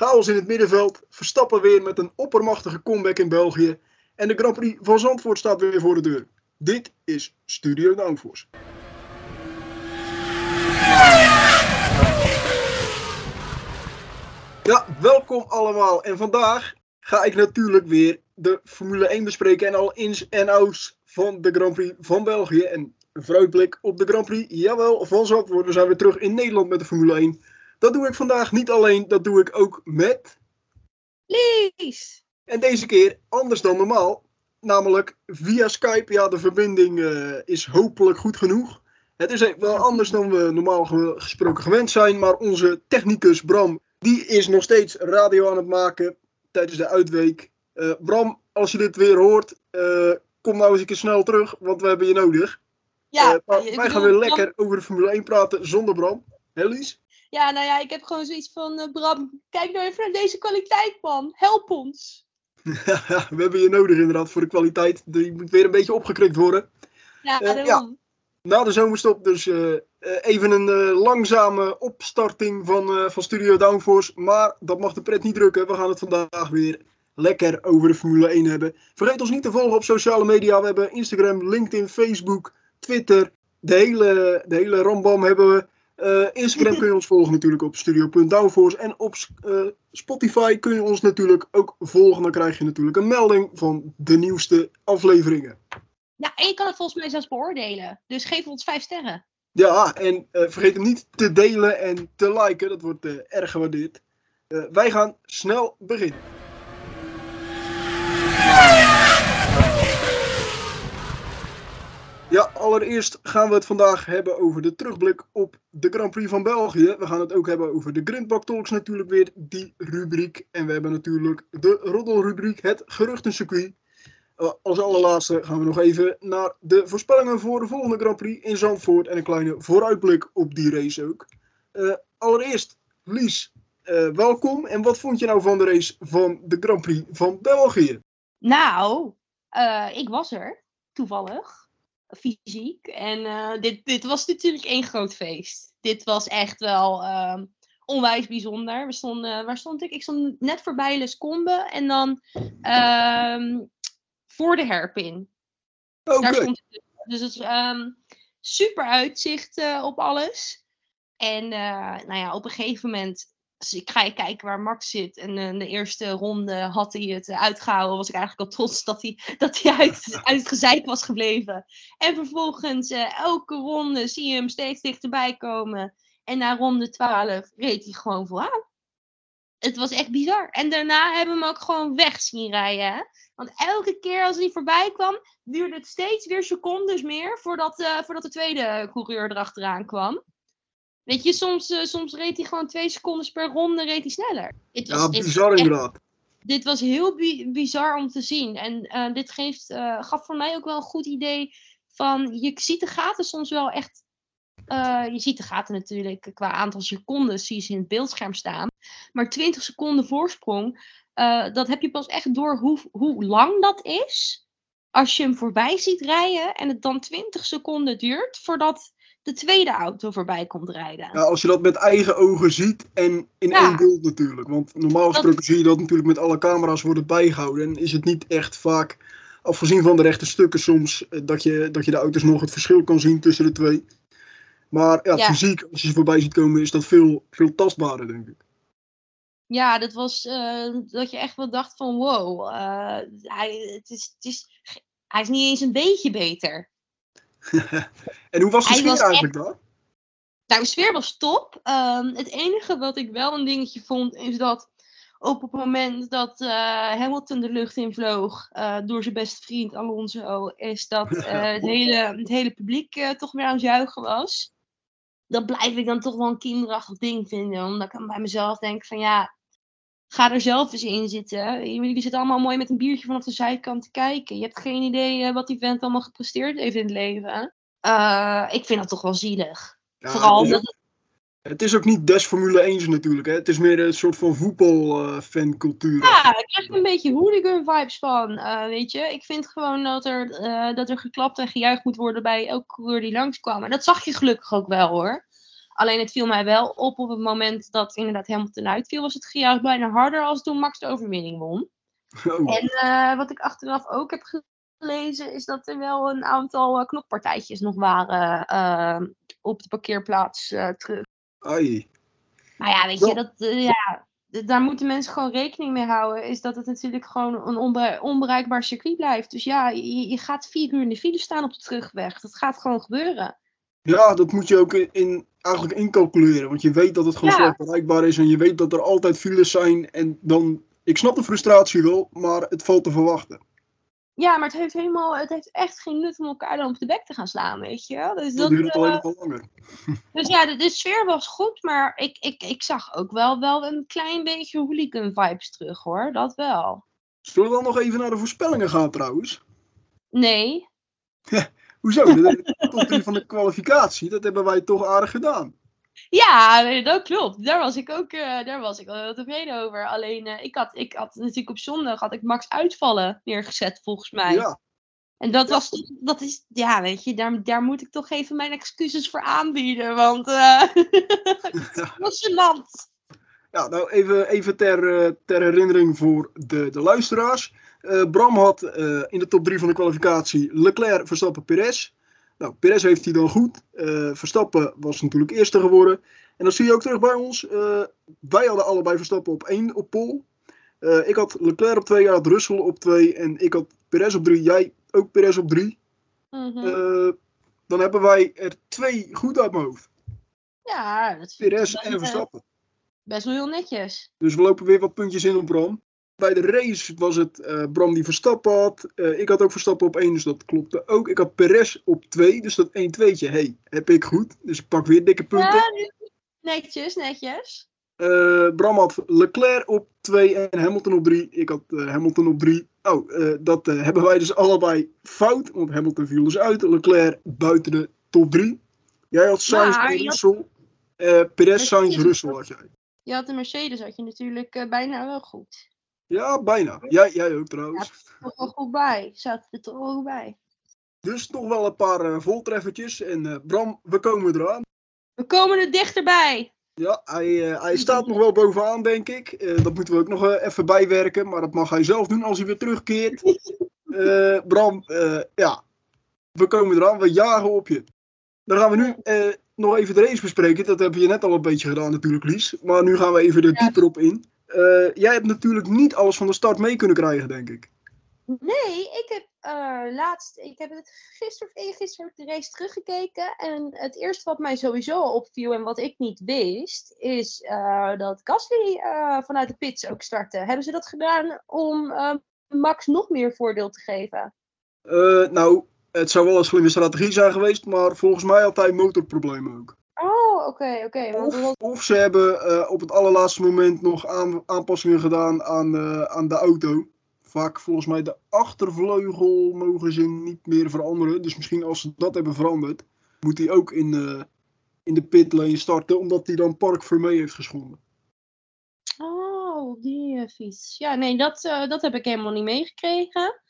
chaos in het middenveld, Verstappen weer met een oppermachtige comeback in België en de Grand Prix van Zandvoort staat weer voor de deur. Dit is Studio Downforce. Ja, welkom allemaal. En vandaag ga ik natuurlijk weer de Formule 1 bespreken en al ins en outs van de Grand Prix van België. En een vooruitblik op de Grand Prix, jawel, van Zandvoort. We zijn weer terug in Nederland met de Formule 1. Dat doe ik vandaag niet alleen, dat doe ik ook met... Lies! En deze keer anders dan normaal, namelijk via Skype. Ja, de verbinding uh, is hopelijk goed genoeg. Het is wel anders dan we normaal gesproken gewend zijn, maar onze technicus Bram, die is nog steeds radio aan het maken tijdens de uitweek. Uh, Bram, als je dit weer hoort, uh, kom nou eens een keer snel terug, want we hebben je nodig. Ja, wij gaan weer lekker over de Formule 1 praten zonder Bram. Hè, Lies? Ja, nou ja, ik heb gewoon zoiets van, uh, Bram, kijk nou even naar deze kwaliteit, man. Help ons. we hebben je nodig inderdaad voor de kwaliteit. Die moet weer een beetje opgekrikt worden. Ja, uh, ja. Na de zomerstop dus uh, even een langzame opstarting van, van Studio Downforce. Maar dat mag de pret niet drukken. We gaan het vandaag weer lekker over de Formule 1 hebben. Vergeet ons niet te volgen op sociale media. We hebben Instagram, LinkedIn, Facebook, Twitter. De hele, de hele rambam hebben we. Uh, Instagram kun je ons volgen natuurlijk op studio.downforce. En op uh, Spotify kun je ons natuurlijk ook volgen. Dan krijg je natuurlijk een melding van de nieuwste afleveringen. Ja, en je kan het volgens mij zelfs beoordelen. Dus geef ons vijf sterren. Ja, en uh, vergeet hem niet te delen en te liken. Dat wordt erg gewaardeerd. wij gaan snel beginnen. Ja, allereerst gaan we het vandaag hebben over de terugblik op de Grand Prix van België. We gaan het ook hebben over de Grindbak Talks natuurlijk weer, die rubriek. En we hebben natuurlijk de roddelrubriek, het geruchtencircuit. Uh, als allerlaatste gaan we nog even naar de voorspellingen voor de volgende Grand Prix in Zandvoort. En een kleine vooruitblik op die race ook. Uh, allereerst, Lies, uh, welkom. En wat vond je nou van de race van de Grand Prix van België? Nou, ik was er, toevallig fysiek. En uh, dit, dit was natuurlijk één groot feest. Dit was echt wel uh, onwijs bijzonder. We stonden, waar stond ik? Ik stond net voorbij Les Combe en dan uh, voor de herpin. Oh, Daar stond ik. Dus het is um, super uitzicht uh, op alles. En nou ja, op een gegeven moment dus ik ga kijken waar Max zit. En uh, de eerste ronde had hij het uitgehouden. Was ik eigenlijk al trots dat hij, dat hij uit, uit het gezeik was gebleven. En vervolgens, uh, elke ronde zie je hem steeds dichterbij komen. En na ronde 12 reed hij gewoon vooraan. Het was echt bizar. En daarna hebben we hem ook gewoon weg zien rijden. Hè? Want elke keer als hij voorbij kwam, duurde het steeds weer secondes meer voordat, uh, voordat de tweede coureur erachteraan kwam. Weet je, soms, uh, soms reed hij gewoon twee secondes per ronde reed hij sneller. Dit was, ja, bizar inderdaad. Dit was heel bi bizar om te zien. En uh, dit geeft, uh, gaf voor mij ook wel een goed idee van, je ziet de gaten soms wel echt, je ziet de gaten natuurlijk qua aantal seconden, zie je ze in het beeldscherm staan. Maar 20 seconden voorsprong, dat heb je pas echt door hoe, hoe lang dat is. Als je hem voorbij ziet rijden en het dan 20 seconden duurt voordat de tweede auto voorbij komt rijden. Ja, als je dat met eigen ogen ziet en in ja. één beeld natuurlijk. Want normaal gesproken dat... zie je dat natuurlijk met alle camera's worden bijgehouden. En is het niet echt vaak, afgezien van de rechte stukken soms, dat je, dat je de auto's nog het verschil kan zien tussen de twee. Maar ja, ja. fysiek, als je ze voorbij ziet komen, is dat veel, veel tastbaarder, denk ik. Ja, dat was uh, dat je echt wel dacht van wow, uh, hij, het is, het is, hij is niet eens een beetje beter. en hoe was de Hij sfeer was eigenlijk echt... dan? Nou, de sfeer was top. Um, het enige wat ik wel een dingetje vond, is dat op het moment dat uh, Hamilton de lucht in vloog uh, door zijn beste vriend Alonso, is dat uh, het, hele, het hele publiek toch weer aan het juichen was. Dat blijf ik dan toch wel een kinderachtig ding vinden. Omdat ik bij mezelf denk van ja, ga er zelf eens in zitten. Jullie zitten allemaal mooi met een biertje vanaf de zijkant te kijken. Je hebt geen idee wat die vent allemaal gepresteerd heeft in het leven. Uh, ik vind dat toch wel zielig. Ja, Vooral het is, ook, het is ook niet des Formule 1 natuurlijk. Hè? Het is meer een soort van voetbalfancultuur. Uh, ja, ik krijg er een beetje hooligan vibes van. Uh, weet je, ik vind gewoon dat er, dat er geklapt en gejuicht moet worden bij elke coureur die langskwam. En dat zag je gelukkig ook wel hoor. Alleen het viel mij wel op op het moment dat inderdaad Hamilton uitviel, was het gejuich bijna harder als toen Max de overwinning won. Oh, En eh, wat ik achteraf ook heb gelezen, is dat er wel een aantal eh, knokpartijtjes nog waren eh, op de parkeerplaats terug. ai. Maar ja, weet je, dat, ja, daar moeten mensen gewoon rekening mee houden. Is dat het natuurlijk gewoon een onbe- onbereikbaar circuit blijft. Dus ja, je, je gaat vier uur in de file staan op de terugweg. Dat gaat gewoon gebeuren. Ja, dat moet je ook in, in- eigenlijk incalculeren. Want je weet dat het gewoon Ja. slecht bereikbaar is. En je weet dat er altijd files zijn. En dan, ik snap de frustratie wel, maar het valt te verwachten. Ja, maar het heeft, helemaal, het heeft echt geen nut om elkaar dan op de bek te gaan slaan, weet je wel. Dus, dat, duurt het wel langer. dus ja, de, de sfeer was goed, maar ik, ik, ik zag ook wel, wel een klein beetje hooligan vibes terug hoor. Dat wel. Zullen we dan nog even naar de voorspellingen gaan trouwens? Nee. Hoezo? De top 3 van de kwalificatie, dat hebben wij toch aardig gedaan. Ja, dat klopt. Daar was ik ook, eh, daar was ik wel heel tevreden over. Alleen, eh, ik, had, ik had natuurlijk op zondag had ik Max uitvallen neergezet, volgens mij. Ja, En dat Ja. was, dat is, ja, weet je, daar, daar moet ik toch even mijn excuses voor aanbieden. Want, eh dat was gênant. ja nou even, even ter, ter herinnering voor de, de luisteraars. Eh, Bram had eh, in de top 3 van de kwalificatie Leclerc, Verstappen, Perez. Nou, Perez heeft hij dan goed. Eh, Verstappen was natuurlijk eerste geworden. En dan zie je ook terug bij ons. wij hadden allebei Verstappen op 1 op pol. Ik had Leclerc op 2, jij had Russell op 2 en ik had Perez op 3. Jij ook Perez op 3. Mhm. Dan hebben wij er twee goed uit mijn hoofd. ja, dat vind Perez en Verstappen. best wel heel netjes. Dus we lopen weer wat puntjes in op Bram. Bij de race was het eh, Bram die Verstappen had. Eh, ik had ook Verstappen op 1, dus dat klopte ook. Ik had Perez op 2, dus dat 1-2'tje. Hey, heb ik goed. Dus ik pak weer dikke punten. Ja, netjes, netjes. Eh, Bram had Leclerc op 2 en Hamilton op 3. Ik had Hamilton op 3. Oh, dat hebben wij dus allebei fout. Want Hamilton viel dus uit. Leclerc buiten de top 3. Jij had Sainz en Russell. Perez, Sainz. Russell had jij. Je had de Mercedes, had je natuurlijk bijna wel goed. Ja, bijna. Jij, jij ook trouwens. Toch wel goed bij. Zat er toch wel goed bij. Dus nog wel een paar eh, voltreffertjes. En eh, Bram, we komen eraan. We komen er dichterbij. Ja, hij, eh, hij staat nog wel bovenaan, denk ik. Dat moeten we ook nog even bijwerken. Maar dat mag hij zelf doen als hij weer terugkeert. Bram, ja, we komen eraan. We jagen op je. Dan gaan we nu nog even de race bespreken. Dat heb je net al een beetje gedaan natuurlijk, Lies. Maar nu gaan we even er Ja. dieper op in. Eh, jij hebt natuurlijk niet alles van de start mee kunnen krijgen, denk ik. Nee, ik heb eh, laatst, ik heb het gisteren of eergisteren de race teruggekeken. En het eerste wat mij sowieso opviel en wat ik niet wist, is eh, dat Gasly vanuit de pits ook startte. Hebben ze dat gedaan om Max nog meer voordeel te geven? Nou, het zou wel een slimme strategie zijn geweest. Maar volgens mij had hij motorproblemen ook. Oh, oké, oké. Of, ze hebben eh, op het allerlaatste moment nog aan, aanpassingen gedaan aan, eh, aan de auto. Vaak volgens mij de achtervleugel mogen ze niet meer veranderen. Dus misschien als ze dat hebben veranderd, moet hij ook in, eh, in de pitlane starten. Omdat hij dan Park Vermee heeft geschonden. Oh, die eh, vies. Ja, nee, dat, dat heb ik helemaal niet meegekregen.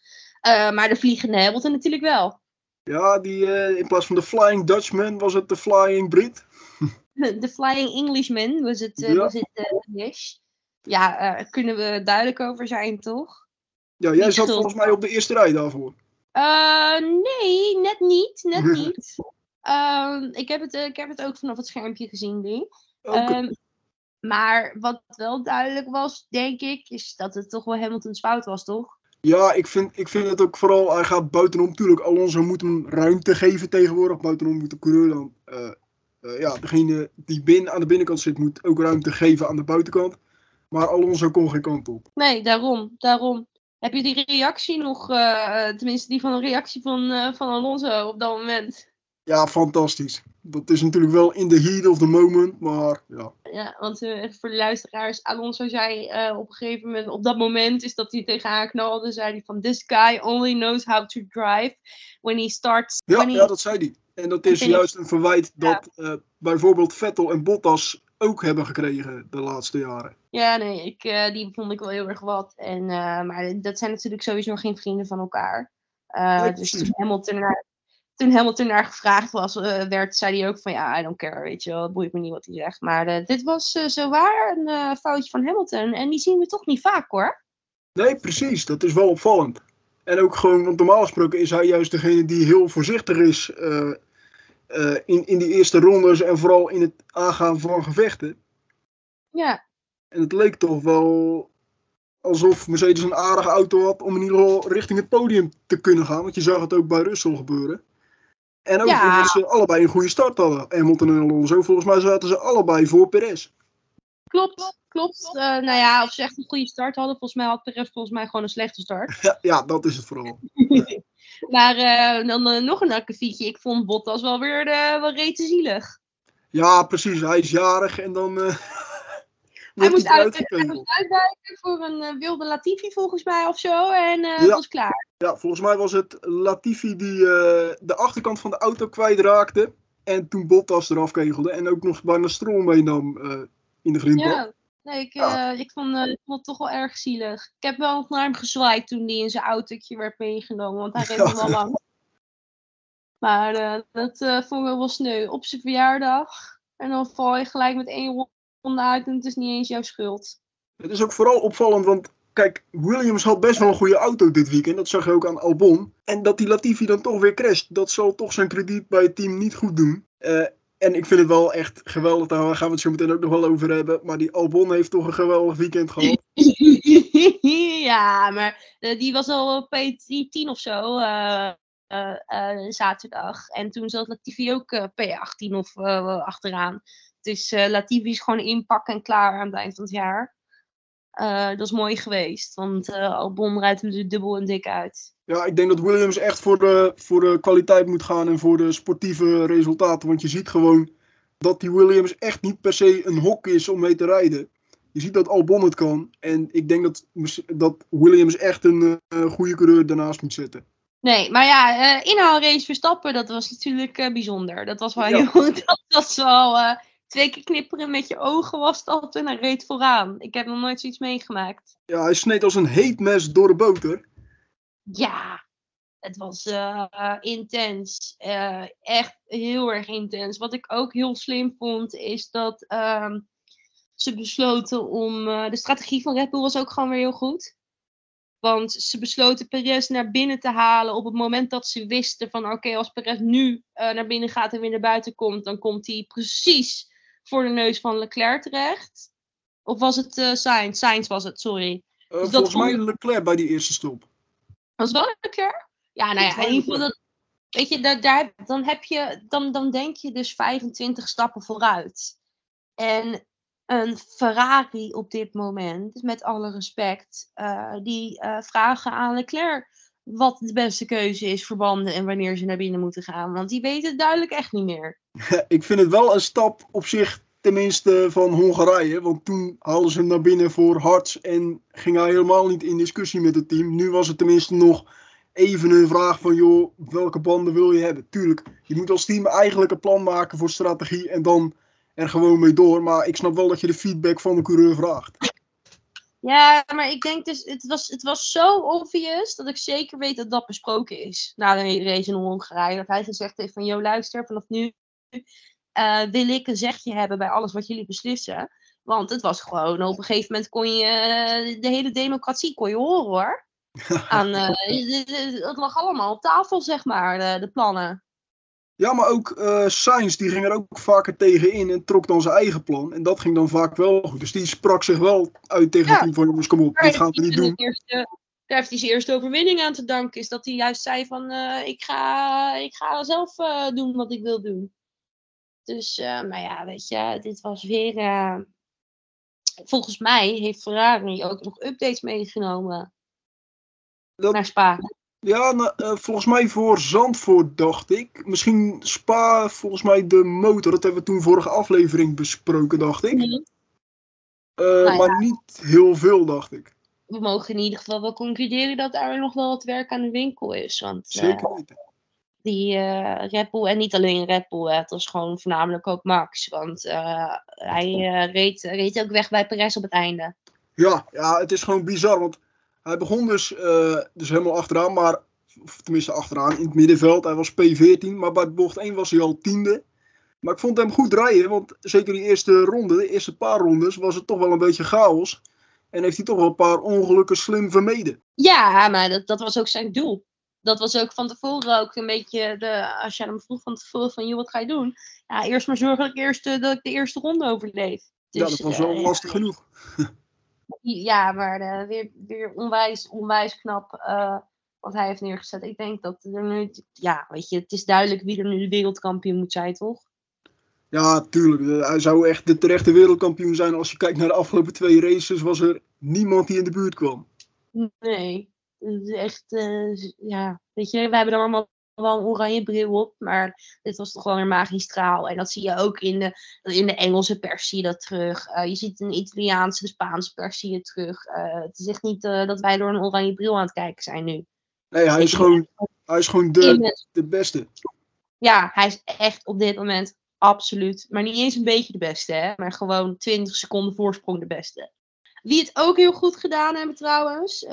Maar de vliegende Hamilton natuurlijk wel. Ja, die, eh, in plaats van de Flying Dutchman was het de Flying Brit. De Flying Englishman was het, eh, Ja. was het eh. Ja, daar kunnen we duidelijk over zijn, toch? Ja, jij Niet zat volgens mij op de eerste rij daarvoor. Nee, net niet. Net niet. Ehm, ik, heb het, ik heb het ook vanaf het schermpje gezien. Oké. Ehm, maar wat wel duidelijk was, denk ik, is dat het toch wel Hamilton's fout was, toch? Ja, ik vind, ik vind het ook vooral, hij gaat buitenom. Tuurlijk, Alonso moet hem ruimte geven tegenwoordig. Buitenom moet de coureur dan, eh, eh, ja, degene die binnen, aan de binnenkant zit, moet ook ruimte geven aan de buitenkant. Maar Alonso kon geen kant op. Nee, daarom, daarom. Heb je die reactie nog, eh, tenminste die van een reactie van, van Alonso op dat moment? Ja, fantastisch. Dat is natuurlijk wel in the heat of the moment, maar ja. Ja, want eh, voor de luisteraars, Alonso zei eh, op een gegeven moment, op dat moment is dat hij tegen haar knalde, zei hij van, this guy only knows how to drive when he starts... Ja, he- ja, dat zei hij. En dat is juist een verwijt Ja. dat eh, bijvoorbeeld Vettel en Bottas ook hebben gekregen de laatste jaren. Ja, nee, ik, die vond ik wel heel erg wat. En, maar dat zijn natuurlijk sowieso geen vrienden van elkaar. Eh, Nee, dus Hamilton, toen Hamilton naar gevraagd was, uh, werd, zei hij ook van ja, I don't care, weet je wel, het boeit me niet wat hij zegt. Maar uh, dit was uh, zo waar een foutje van Hamilton en die zien we toch niet vaak hoor. Nee, precies, dat is wel opvallend. En ook gewoon, want normaal gesproken is hij juist degene die heel voorzichtig is in, in die eerste rondes en vooral in het aangaan van gevechten. Ja. En het leek toch wel alsof Mercedes een aardige auto had om in ieder geval richting het podium te kunnen gaan. Want je zag het ook bij Russell gebeuren. En ook ja. dat ze allebei een goede start hadden. Hamilton en Alonso. Volgens mij zaten ze allebei voor Perez. Klopt, klopt. Uh, nou ja, of ze echt een goede start hadden. Volgens mij had Perez volgens mij gewoon een slechte start. Ja, ja dat is het vooral. maar uh, dan uh, nog een akkefietje. Ik vond Bottas wel weer wel rete zielig. Ja, precies. Hij is jarig en dan hij moest, uit, hij moest uitwijken voor een uh, wilde Latifi volgens mij of zo. En uh, ja. was klaar. Ja, volgens mij was het Latifi die uh, de achterkant van de auto kwijtraakte. En toen Bottas eraf kegelde. En ook nog bijna Stroll meenam in de vriendbal. Ja, nee, ik, ja. ik, vond, ik vond het toch wel erg zielig. Ik heb wel naar hem gezwaaid toen hij in zijn autootje werd meegenomen. Want hij reed nog wel lang. Maar dat vond ik wel sneu. Op zijn verjaardag. En dan val je gelijk met één uit en het is niet eens jouw schuld. Het is ook vooral opvallend, want kijk, Williams had best wel een goede auto dit weekend. Dat zag je ook aan Albon. En dat die Latifi dan toch weer crasht, dat zal toch zijn krediet bij het team niet goed doen. Uh, en ik vind het wel echt geweldig, daar gaan we het zo meteen ook nog wel over hebben. Maar die Albon heeft toch een geweldig weekend gehad. ja, maar uh, die was al op P10 of zo uh, zaterdag. En toen zat Latifi ook P18 of achteraan. Dus uh, Latifi is gewoon inpakken en klaar aan het eind van het jaar. Uh, dat is mooi geweest, want uh, Albon rijdt hem er dubbel en dik uit. Ja, ik denk dat Williams echt voor de, voor de kwaliteit moet gaan en voor de sportieve resultaten. Want je ziet gewoon dat die Williams echt niet per se een hok is om mee te rijden. Je ziet dat Albon het kan. En ik denk dat, dat Williams echt een uh, goede coureur daarnaast moet zetten. Nee, maar ja, uh, inhaalrace Verstappen, dat was natuurlijk uh, bijzonder. Dat was wel ja. heel, dat was wel twee keer knipperen met je ogen was het altijd en hij reed vooraan. Ik heb nog nooit zoiets meegemaakt. Ja, hij sneed als een heet mes door de boter. Ja, het was uh, intens. Uh, echt heel erg intens. Wat ik ook heel slim vond, is dat um, ze besloten om. Uh, de strategie van Red Bull was ook gewoon weer heel goed. Want ze besloten Perez naar binnen te halen op het moment dat ze wisten van oké, als Perez nu naar binnen gaat en weer naar buiten komt, dan komt hij precies voor de neus van Leclerc terecht. Of was het uh, Sainz? Sainz was het, sorry. Uh, dus volgens mij Leclerc bij die eerste stop. Was wel Leclerc? Ja, nou ja, in ieder geval dat... Weet je, daar, daar, dan, heb je, dan, dan denk je dus 25 stappen vooruit. En een Ferrari op dit moment, met alle respect, uh, die uh, vragen aan Leclerc wat de beste keuze is voor banden en wanneer ze naar binnen moeten gaan. Want die weten het duidelijk echt niet meer. Ik vind het wel een stap op zich, tenminste van Hongarije. Want toen haalden ze hem naar binnen voor Harts en ging hij helemaal niet in discussie met het team. Nu was het tenminste nog even een vraag van, joh, welke banden wil je hebben? Tuurlijk, je moet als team eigenlijk een plan maken voor strategie en dan er gewoon mee door. Maar ik snap wel dat je de feedback van de coureur vraagt. Ja, maar ik denk dus, het was, het was zo obvious dat ik zeker weet dat dat besproken is. Na de race in Hongarije. Dat hij gezegd heeft van, joh luister, vanaf nu uh, wil ik een zegje hebben bij alles wat jullie beslissen. Want het was gewoon, op een gegeven moment kon je uh, de hele democratie kon je horen hoor. Aan, uh, het lag allemaal op tafel, zeg maar, de plannen. Ja, maar ook uh, Sainz die ging er ook vaker tegen in en trok dan zijn eigen plan. En dat ging dan vaak wel goed. Dus die sprak zich wel uit tegen ja. het team van jongens, kom op, dit gaan we niet doen. Eerste, daar heeft hij zijn eerste overwinning aan te danken. Is dat hij juist zei van, uh, ik, ga, ik ga zelf uh, doen wat ik wil doen. Dus, maar ja, weet je, dit was weer... volgens mij heeft Ferrari ook nog updates meegenomen. Dat... Naar Spa. Ja, nou, uh, volgens mij voor Zandvoort dacht ik. Misschien Spa, volgens mij de motor. Dat hebben we toen vorige aflevering besproken, dacht ik. Mm. Uh, nou, maar ja. niet heel veel, dacht ik. We mogen in ieder geval wel concluderen dat er nog wel wat werk aan de winkel is. Want, Zeker uh, weten. Die Red Bull, en niet alleen Red Bull, het was gewoon voornamelijk ook Max. Want hij reed, reed ook weg bij Perez op het einde. Ja, ja, het is gewoon bizar. Want hij begon dus, uh, dus helemaal achteraan, maar Of tenminste achteraan in het middenveld. Hij was P14, maar bij bocht 1 was hij al tiende. Maar ik vond hem goed rijden, want zeker die eerste ronde, de eerste paar rondes, was het toch wel een beetje chaos. En heeft hij toch wel een paar ongelukken slim vermeden. Ja, maar dat, dat was ook zijn doel. Dat was ook van tevoren ook een beetje, de, als je hem vroeg van tevoren van, joh, wat ga je doen? Ja, eerst maar zorgen dat ik, eerst, eh, dat ik de eerste ronde overleef. ja, dat was wel eh, lastig genoeg. Ja, maar eh, weer, weer onwijs, onwijs knap eh, wat hij heeft neergezet. Ik denk dat er nu, ja, weet je, het is duidelijk wie er nu de wereldkampioen moet zijn, toch? Ja, tuurlijk. Eh, Hij zou echt de terechte wereldkampioen zijn. Als je kijkt naar de afgelopen twee races, was er niemand die in de buurt kwam. Nee, het is echt, eh, ja, weet je, we hebben dan allemaal wel een oranje bril op, maar dit was toch wel magistraal. En dat zie je ook in de, in de Engelse pers zie je dat terug. Eh, je ziet in de Italiaanse, de Spaanse pers zie je terug. Eh, het is echt niet eh, dat wij door een oranje bril aan het kijken zijn nu. Nee, hij is gewoon, hij is gewoon de, de beste. Ja, hij is echt op dit moment absoluut, maar niet eens een beetje de beste, hè? maar gewoon 20 seconden voorsprong de beste. Wie het ook heel goed gedaan hebben trouwens,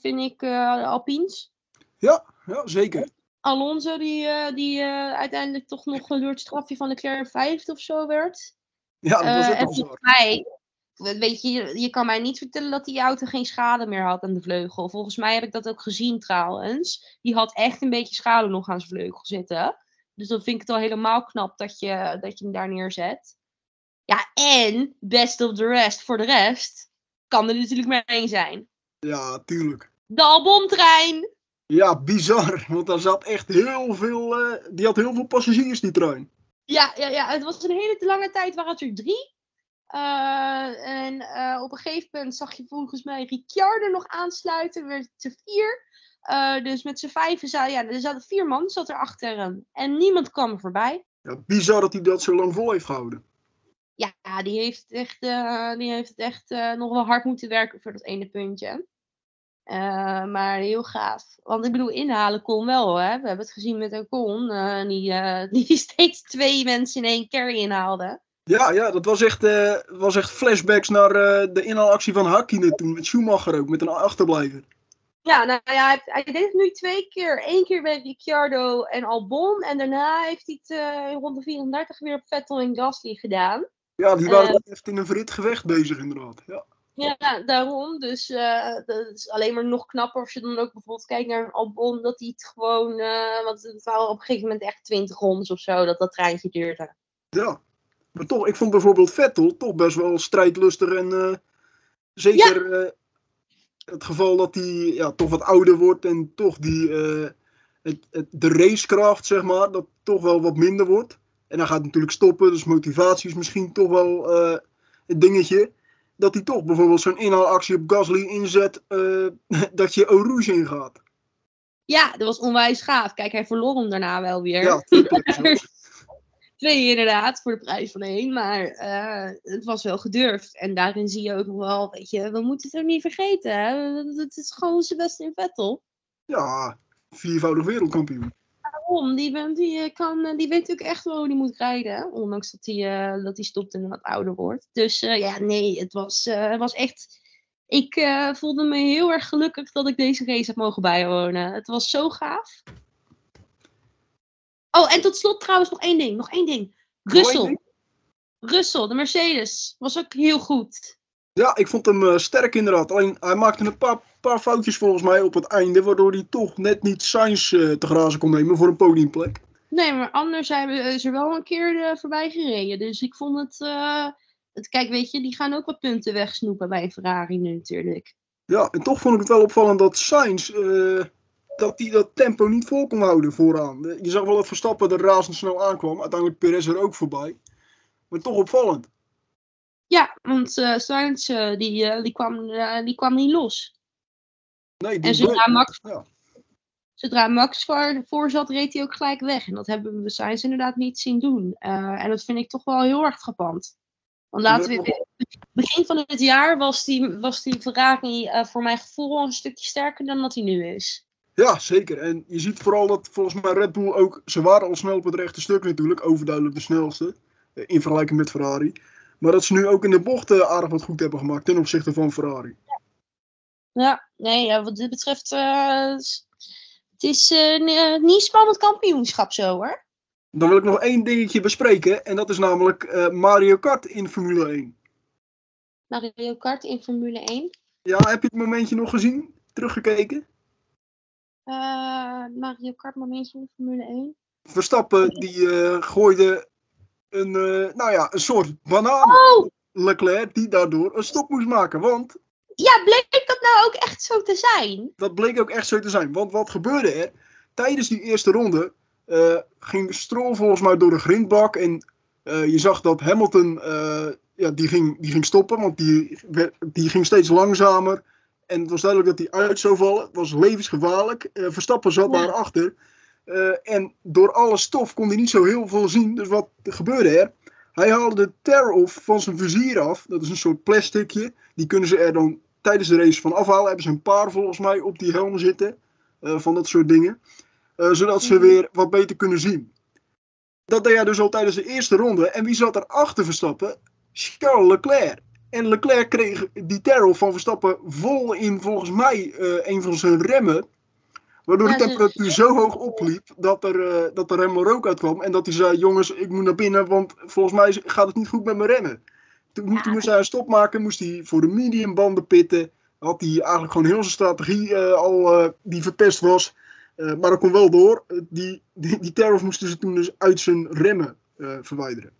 vind ik Alpines. Ja, ja zeker. Alonso die, eh, die eh, uiteindelijk toch nog door het strafje van Leclerc een vijfde of zo werd. Ja, dat was Eh, ook en al zo. volgens mij, weet je, je- kan mij niet vertellen dat die auto geen schade meer had aan de vleugel. Volgens mij heb ik dat ook gezien trouwens. Die had echt een beetje schade nog aan zijn vleugel zitten. Dus dan vind ik het al helemaal knap dat je, dat je hem daar neerzet. Ja, en best of the rest voor de rest kan er natuurlijk maar één zijn. Ja, tuurlijk. De Albon-trein! Ja, bizar. Want daar zat echt heel veel. eh, die had heel veel passagiers, die trein. Ja, ja, ja, het was een hele lange tijd waren het er drie. Eh, en eh, op een gegeven moment zag je volgens mij Ricciardo nog aansluiten, werd het er vier. Dus met z'n vijven zaten, ja, er zaten vier man zat er achter hem. En niemand kwam er voorbij. Ja, bizar dat hij dat zo lang vol heeft gehouden. Ja, die heeft, echt, die heeft het echt nog wel hard moeten werken voor dat ene puntje. Eh, maar heel gaaf. Want ik bedoel, inhalen kon wel. Hè? We hebben het gezien met Ocon. eh, die, eh, die steeds twee mensen in één carry inhaalde. Ja, ja dat was echt, was echt flashbacks naar de inhaalactie van Hakkinen toen. Met Schumacher ook, met een achterblijver. Ja, nou ja, hij, hij deed het nu twee keer. Eén keer bij Ricciardo en Albon. En daarna heeft hij het in ronde 34 weer op Vettel en Gasly gedaan. Ja, die waren echt in een verhit gevecht bezig, inderdaad. Ja. Ja, daarom. Dus eh, dat is alleen maar nog knapper als je dan ook bijvoorbeeld kijkt naar een Albon. Dat hij het gewoon, eh, want het waren op een gegeven moment echt 20 rondes of zo. Dat dat treintje duurde. ja. Maar toch, ik vond bijvoorbeeld Vettel toch best wel strijdlustig. En eh, zeker het geval dat hij ja, toch wat ouder wordt en toch die, het, het, de racekracht, zeg maar, dat toch wel wat minder wordt. En hij gaat natuurlijk stoppen, dus motivatie is misschien toch wel het dingetje. Dat hij toch bijvoorbeeld zo'n inhaalactie op Gasly inzet, eh, dat je Eau Rouge ingaat. Ja, dat was onwijs gaaf. Kijk, hij verloor hem daarna wel weer. Ja, twee inderdaad, voor de prijs van één. Maar eh, het was wel gedurfd. En daarin zie je ook nog wel, weet je, we moeten het ook niet vergeten. Hè? Het is gewoon Sebastian Vettel. ja, viervoudig wereldkampioen. Die, ben- die, eh, kan, eh, die weet ook echt wel hoe hij moet rijden. hè. Ondanks dat hij, eh, dat hij stopt en wat ouder wordt. Dus ja, nee, het was, het was echt... Ik voelde me heel erg gelukkig dat ik deze race heb mogen bijwonen. Het was zo gaaf. Oh, en tot slot trouwens nog één ding. Nog één ding. Russell. Russell, de Mercedes. Was ook heel goed. Ja, ik vond hem eh, sterk inderdaad. Alleen hij maakte een paar, paar foutjes volgens mij op het einde, waardoor hij toch net niet Sainz eh, te grazen kon nemen voor een podiumplek. Nee, maar anders zijn we, is er wel een keer eh, voorbij gereden. Dus ik vond het, eh, het... Kijk, weet je, die gaan ook wat punten wegsnoepen bij Ferrari nu natuurlijk. Ja, en toch vond ik het wel opvallend dat Sainz eh, dat hij dat tempo niet vol kon houden vooraan. Eh, Je zag wel dat Verstappen er razendsnel aankwam. Uiteindelijk Perez er ook voorbij. Maar toch opvallend. Ja, want Sainz, eh, die, eh, die, kwam, eh, die kwam niet los. Nee, die En zodra bleef- Max, Ja. zodra Max voor, voor zat, reed hij ook gelijk weg. En dat hebben we Sainz inderdaad niet zien doen. En dat vind ik toch wel heel erg gepand. Want laten we, begin van het jaar was die, was die Ferrari voor mijn gevoel een stukje sterker dan dat hij nu is. Ja, zeker. En je ziet vooral dat volgens mij Red Bull ook... Ze waren al snel op het rechte stuk natuurlijk. Overduidelijk de snelste. In vergelijking met Ferrari. Maar dat ze nu ook in de bochten aardig wat goed hebben gemaakt ten opzichte van Ferrari. Ja, nee, ja, wat dit betreft, eh, Het is uh, niet spannend kampioenschap zo hoor. Dan wil ik nog één dingetje bespreken. En dat is namelijk uh, Mario Kart in Formule 1. Mario Kart in Formule 1? Ja, heb je het momentje nog gezien? Teruggekeken? Uh, Mario Kart momentje in Formule 1? Verstappen die gooide een, nou ja, een soort banaan. Oh! Leclerc die daardoor een stop moest maken. Want ja, bleek dat nou ook echt zo te zijn? Dat bleek ook echt zo te zijn. Want wat gebeurde er? Tijdens die eerste ronde uh, ging Stroll volgens mij door de grindbak. En uh, je zag dat Hamilton ja, die ging, die ging stoppen. Want die, die ging steeds langzamer. En het was duidelijk dat hij uit zou vallen. Het was levensgevaarlijk. Verstappen zat ja. daarachter. En door alle stof kon hij niet zo heel veel zien. Dus wat gebeurde er? Hij haalde de tear-off van zijn vizier af. Dat is een soort plasticje. Die kunnen ze er dan tijdens de race van afhalen. Hebben ze een paar volgens mij op die helm zitten. Uh, van dat soort dingen. Uh, zodat ze weer wat beter kunnen zien. Dat deed hij dus al tijdens de eerste ronde. En wie zat er achter Verstappen? Charles Leclerc. En Leclerc kreeg die tear-off van Verstappen vol in volgens mij een van zijn remmen. Waardoor de temperatuur zo hoog opliep dat er, uh, dat er helemaal rook uitkwam. En dat hij zei: Jongens, ik moet naar binnen, want volgens mij gaat het niet goed met mijn remmen. Toen, moest hij een stop maken, moest hij voor de mediumbanden pitten. Had hij eigenlijk gewoon heel zijn strategie uh, al uh, die verpest was. maar dat kon wel door. die, die, die terror moesten ze toen dus uit zijn remmen verwijderen.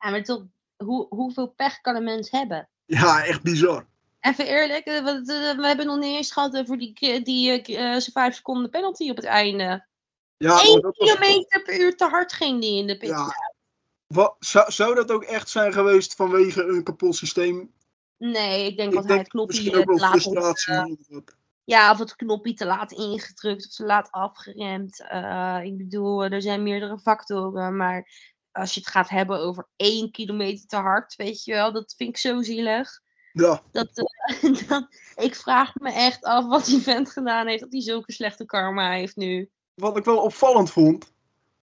Ja, maar toch, hoe, hoeveel pech kan een mens hebben? Ja, echt bizar. Even eerlijk, we, hebben nog niet eens gehad over die, die uh, vijf seconden penalty op het einde. Ja, 1 kilometer per uur te hard ging die in de pit. Ja. Wat, zou, zou dat ook echt zijn geweest vanwege een kapot systeem? Nee, ik denk dat hij het knopje te laat Ja, of het knopje te laat ingedrukt of te laat afgeremd. Uh, ik bedoel, er zijn meerdere factoren, maar als je het gaat hebben over 1 kilometer te hard, weet je wel, dat vind ik zo zielig. Ja. Dat, uh, dat, ik vraag me echt af wat die vent gedaan heeft, dat hij zulke slechte karma heeft nu. Wat ik wel opvallend vond,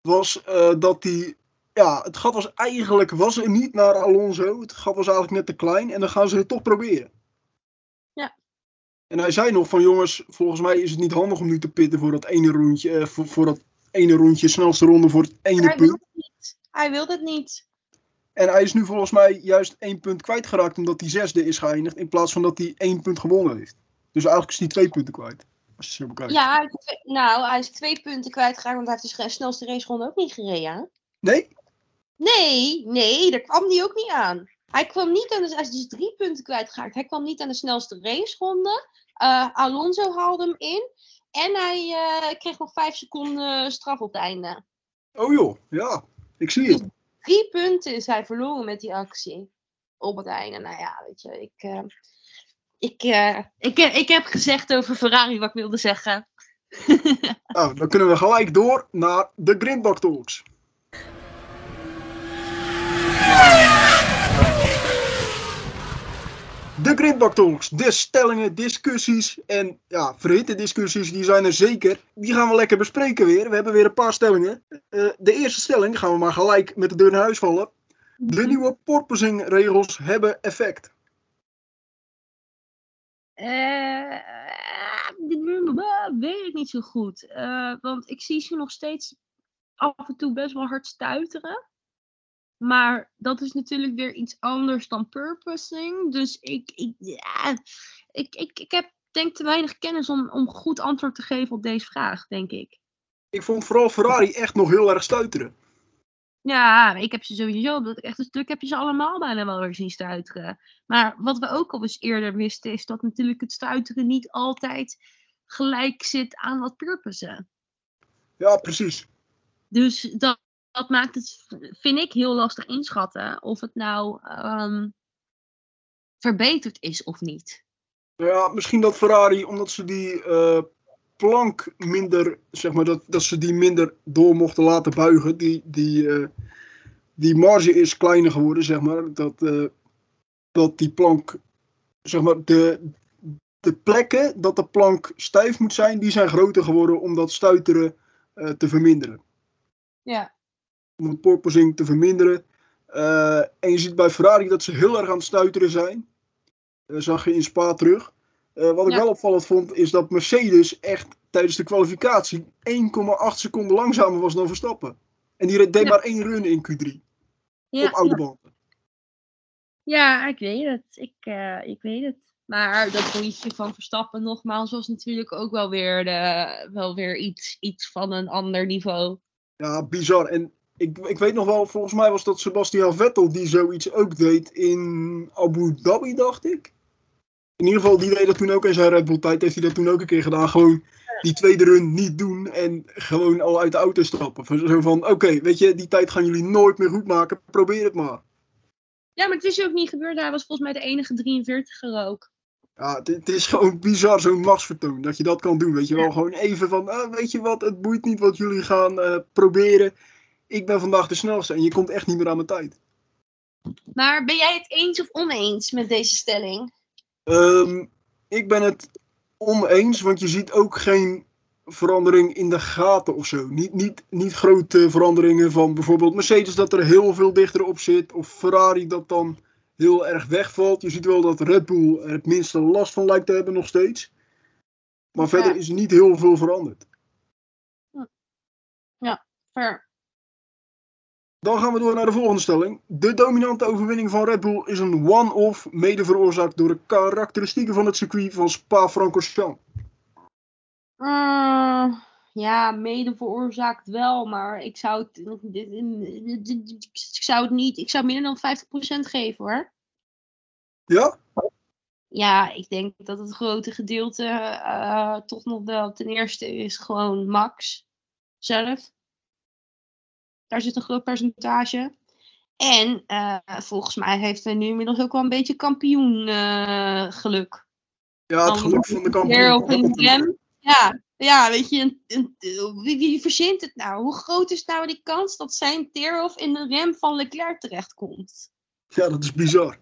was uh, dat hij. Ja, het gat was eigenlijk was er niet naar Alonso. Het gat was eigenlijk net te klein en dan gaan ze het toch proberen. Ja. En hij zei nog van jongens, volgens mij is het niet handig om nu te pitten voor dat ene rondje, uh, voor, voor dat ene rondje, snelste ronde voor het ene hij punt. Wil het niet. Hij wil het niet. En hij is nu volgens mij juist één punt kwijtgeraakt omdat hij zesde is geëindigd. In plaats van dat hij één punt gewonnen heeft. Dus eigenlijk is hij twee punten kwijt. Als je zo bekijkt. Ja, nou, hij is twee punten kwijtgeraakt. Want hij heeft de snelste raceronde ook niet gereden. Nee? Nee, nee, daar kwam hij ook niet aan. Hij kwam niet aan de, hij is dus drie punten kwijtgeraakt. Hij kwam niet aan de snelste raceronde. Uh, Alonso haalde hem in. En hij uh, kreeg nog vijf seconden straf op het einde. Oh joh, ja. Ik zie het. Drie punten is hij verloren met die actie. Op het einde. Nou ja, weet je, ik, uh, ik, uh, ik, ik heb gezegd over Ferrari wat ik wilde zeggen. nou, dan kunnen we gelijk door naar de Grindbak Talks. De Grindbak Talks, de stellingen, discussies en ja, verhitte discussies, die zijn er zeker. Die gaan we lekker bespreken weer. We hebben weer een paar stellingen. Uh, de eerste stelling gaan we maar gelijk met de deur naar huis vallen. De nieuwe porpoising-regels hebben effect. Uh, weet ik niet zo goed. Uh, want ik zie ze nog steeds af en toe best wel hard stuiteren. Maar dat is natuurlijk weer iets anders dan purposing. Dus ik, ik, ja, ik, ik, ik heb denk te weinig kennis om, om goed antwoord te geven op deze vraag, denk ik. Ik vond vooral Ferrari echt nog heel erg stuiteren. Ja, ik heb ze sowieso, dat ik echt een stuk heb je ze allemaal bijna wel weer zien stuiteren. Maar wat we ook al eens eerder wisten, is dat natuurlijk het stuiteren niet altijd gelijk zit aan wat purposen. Ja, precies. Dus dat, dat maakt het, vind ik, heel lastig inschatten of het nou um, verbeterd is of niet. Ja, misschien dat Ferrari, omdat ze die uh, plank minder, zeg maar, dat, dat ze die minder door mochten laten buigen. Die, die, uh, die marge is kleiner geworden, zeg maar. Dat, uh, dat die plank, zeg maar, de, de plekken dat de plank stijf moet zijn, die zijn groter geworden om dat stuiteren te verminderen. Ja om het porpoising te verminderen. Uh, en je ziet bij Ferrari dat ze heel erg aan het stuiteren zijn. Dat zag je in Spa terug. Uh, wat ik ja. wel opvallend vond, is dat Mercedes echt tijdens de kwalificatie 1,8 seconden langzamer was dan Verstappen. En die deed Ja. maar één run in Q3 Ja, op oude ja. banden. ja, ik weet het. Ik, eh, ik weet het. Maar dat rondje van Verstappen nogmaals was natuurlijk ook wel weer, de, wel weer iets, iets van een ander niveau. Ja, bizar. En ik, ik weet nog wel, volgens mij was dat Sebastian Vettel die zoiets ook deed in Abu Dhabi, dacht ik. In ieder geval, die deed dat toen ook in zijn Red Bull tijd. Heeft hij dat toen ook een keer gedaan. Gewoon die tweede run niet doen en gewoon al uit de auto stappen. Zo van, oké, weet je, die tijd gaan jullie nooit meer goed maken. Probeer het maar. Ja, maar het is ook niet gebeurd. Hij was volgens mij de enige 43er ook. Ja, het, is gewoon bizar, zo'n machtsvertoon. Dat je dat kan doen, weet je wel. Gewoon even van, ah, weet je wat, het boeit niet wat jullie gaan eh, proberen. Ik ben vandaag de snelste en je komt echt niet meer aan mijn tijd. Maar ben jij het eens of oneens met deze stelling? Ehm, ik ben het oneens, want je ziet ook geen verandering in de gaten of zo. Niet, niet, niet grote veranderingen van bijvoorbeeld Mercedes dat er heel veel dichter op zit. Of Ferrari dat dan heel erg wegvalt. Je ziet wel dat Red Bull er het minste last van lijkt te hebben nog steeds. Maar verder is er niet heel veel veranderd. Ver. Dan gaan we door naar de volgende stelling. De dominante overwinning van Red Bull is een one-off, mede veroorzaakt door de karakteristieken van het circuit van Spa-Francorchamps. Eh, ja, mede veroorzaakt wel, maar ik zou het, ik zou het niet, ik zou minder dan 50% geven hoor. Ja? Ja, ik denk dat het grote gedeelte eh, toch nog wel ten eerste is gewoon Max zelf. Daar zit een groot percentage. En eh, volgens mij heeft hij nu inmiddels ook wel een beetje kampioen eh, geluk. Ja, het geluk van de kampioen. Ja, ja, weet je, een, een, wie, wie verzint het nou? Hoe groot is nou die kans dat zijn Teerhof in de rem van Leclerc terechtkomt? Ja, dat is bizar.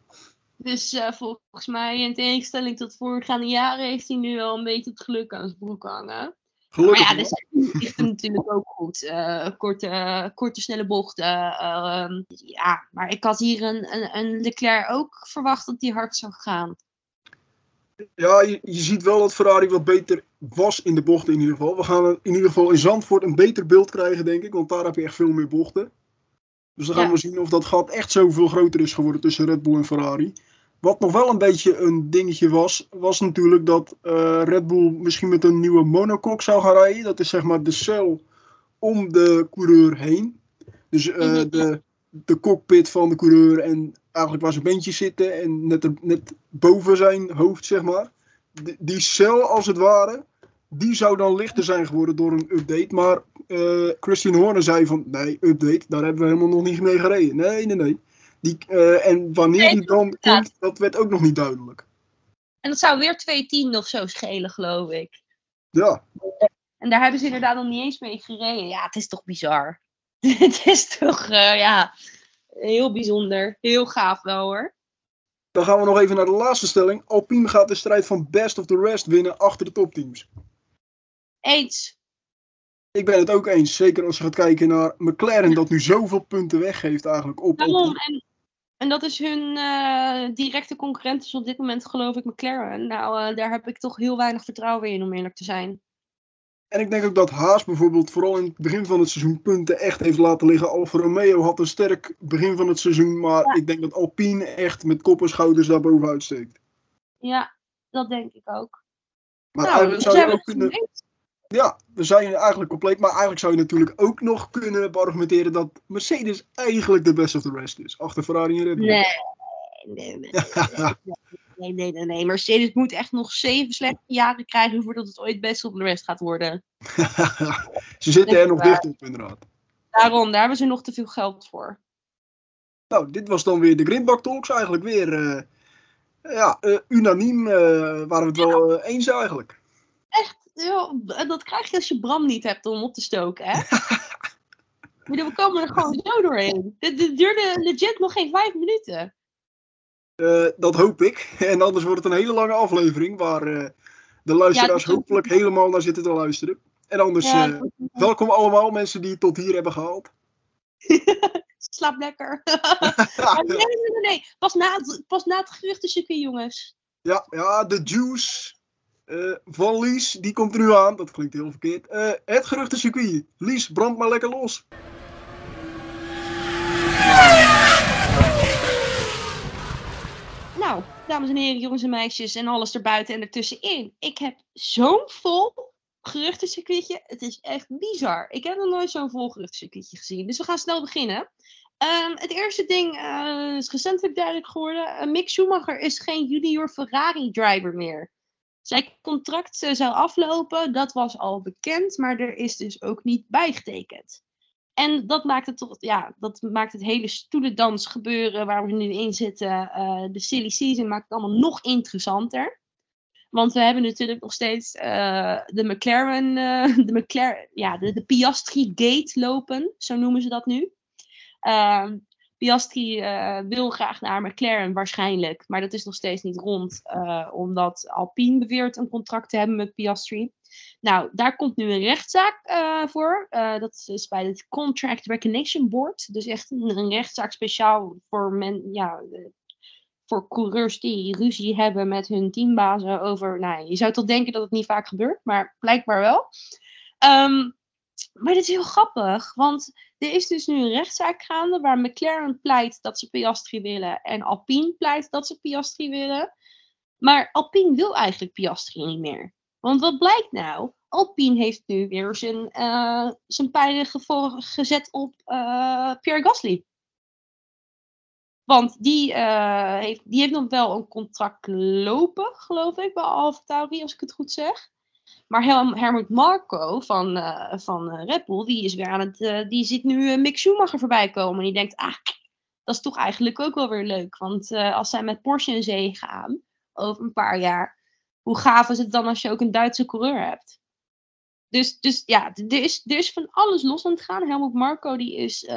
Dus eh, volgens mij, in tegenstelling tot voorgaande jaren, heeft hij nu wel een beetje het geluk aan zijn broek hangen. Gelukkig. maar ja, dus ligt hem natuurlijk ook goed. Eh, korte, korte, snelle bochten. ehm, ja, maar ik had hier een, een, een Leclerc ook verwacht dat hij hard zou gaan. Ja, je, je ziet wel dat Ferrari wat beter was in de bochten in ieder geval. We gaan in ieder geval in Zandvoort een beter beeld krijgen, denk ik. Want daar heb je echt veel meer bochten. Dus dan gaan Ja. we zien of dat gat echt zoveel groter is geworden tussen Red Bull en Ferrari. Wat nog wel een beetje een dingetje was, was natuurlijk dat eh, Red Bull misschien met een nieuwe monocoque zou gaan rijden. Dat is zeg maar de cel om de coureur heen. Dus eh, Mhm. de, de cockpit van de coureur en eigenlijk waar zijn beentjes zitten en net, er- net boven zijn hoofd, zeg maar. Die, die cel, als het ware, die zou dan lichter zijn geworden door een update. Maar eh, Christian Horner zei van, nee, update, daar hebben we helemaal nog niet mee gereden. Nee, nee, nee. Die, eh, en wanneer Nee, die dan komt, dat werd ook nog niet duidelijk. En dat zou weer 2 of zo schelen, geloof ik. Ja, En daar hebben ze inderdaad nog niet eens mee gereden. Ja, het is toch bizar. het is toch, eh, ja, heel bijzonder. Heel gaaf wel hoor. dan gaan we nog even naar de laatste stelling. Alpine gaat de strijd van best of the rest winnen achter de topteams. Eens. Ik ben het ook eens, zeker als je gaat kijken naar McLaren, dat nu zoveel punten weggeeft eigenlijk op Daarom. En, en dat is hun eh, directe concurrent is op dit moment geloof ik McLaren. Nou, eh, daar heb ik toch heel weinig vertrouwen in om eerlijk te zijn. En ik denk ook dat Haas bijvoorbeeld vooral in het begin van het seizoen punten echt heeft laten liggen. Alfa Romeo had een sterk begin van het seizoen, maar ik denk dat Alpine echt met kop en schouders daar bovenuit steekt. Ja, dat denk ik ook. Maar nou, eigenlijk dus zou je ook kunnen... eens. Ja, we zijn eigenlijk compleet. Maar eigenlijk zou je natuurlijk ook nog kunnen beargumenteren dat Mercedes eigenlijk de best of the rest is. Achter Ferrari en Red Bull. Nee, nee, nee, nee, nee, nee, nee. Mercedes moet echt nog zeven slechte jaren krijgen voordat het ooit best op de rest gaat worden. Ze zitten er nog Waar. dicht op inderdaad. Daarom, daar hebben ze nog te veel geld voor. Nou, dit was dan weer de Grindbak Talks. Eigenlijk weer eh, ja, eh, unaniem eh, waren we het wel eens eigenlijk. Ja, dat krijg je als je Bram niet hebt om op te stoken, hè? We komen er gewoon zo doorheen. Dit, dit duurde legit nog geen vijf minuten. Eh, dat hoop ik. En anders wordt het een hele lange aflevering waar eh, de luisteraars Ja, hopelijk helemaal naar zitten te luisteren. En anders, Ja, eh, welkom allemaal mensen die het tot hier hebben gehaald. slaap lekker. Nee, nee, nee, nee. Pas na, het- pas na het geruchtencircuit, jongens. Ja, ja, de juice Eh, van Lies, die komt er nu aan. Dat klinkt heel verkeerd. Uh, het geruchtencircuit. Lies, brand maar lekker los. Nou, dames en heren, jongens en meisjes en alles erbuiten en ertussenin. Ik heb zo'n vol geruchtencircuitje. Het is echt bizar. Ik heb nog nooit zo'n vol geruchtencircuitje gezien. Dus we gaan snel beginnen. Um, het eerste ding uh, is recentelijk duidelijk geworden. Mick Schumacher is geen junior Ferrari driver meer. Zijn contract uh, zou aflopen, dat was al bekend, maar er is dus ook niet bijgetekend. En dat maakt het toch, ja, dat maakt het hele stoelendans gebeuren waar we nu in zitten, de silly season, maakt het allemaal nog interessanter. Want we hebben natuurlijk nog steeds de McLaren, de McLaren, ja, de, de Piastri Gate lopen, zo noemen ze dat nu. Piastri uh, wil graag naar McLaren waarschijnlijk, maar dat is nog steeds niet rond, uh, omdat Alpine beweert een contract te hebben met Piastri. Nou, daar komt nu een rechtszaak uh, voor. dat is bij het Contract Recognition Board. Dus echt een, een rechtszaak speciaal voor, men, ja, voor coureurs die ruzie hebben met hun teambazen over. Nou, je zou toch denken dat het niet vaak gebeurt, maar blijkbaar wel. Um, maar dit is heel grappig, want er is dus nu een rechtszaak gaande waar McLaren pleit dat ze Piastri willen en Alpine pleit dat ze Piastri willen. Maar Alpine wil eigenlijk Piastri niet meer. Want wat blijkt nou? Alpine heeft nu weer zijn, uh, zijn pijlen gezet op uh, Pierre Gasly. Want die, uh, heeft, die heeft nog wel een contract lopen, geloof ik, bij Alfa Tauri, als ik het goed zeg. Maar Helmut Marco van, uh, van uh, Red Bull, die is weer aan het, uh, die ziet nu Mick Schumacher voorbij komen. En die denkt, ah, dat is toch eigenlijk ook wel weer leuk. Want als zij met Porsche in zee gaan, over een paar jaar, hoe gaaf is het dan als je ook een Duitse coureur hebt? Dus, dus ja, er is, er is van alles los aan het gaan. Helmut Marco die is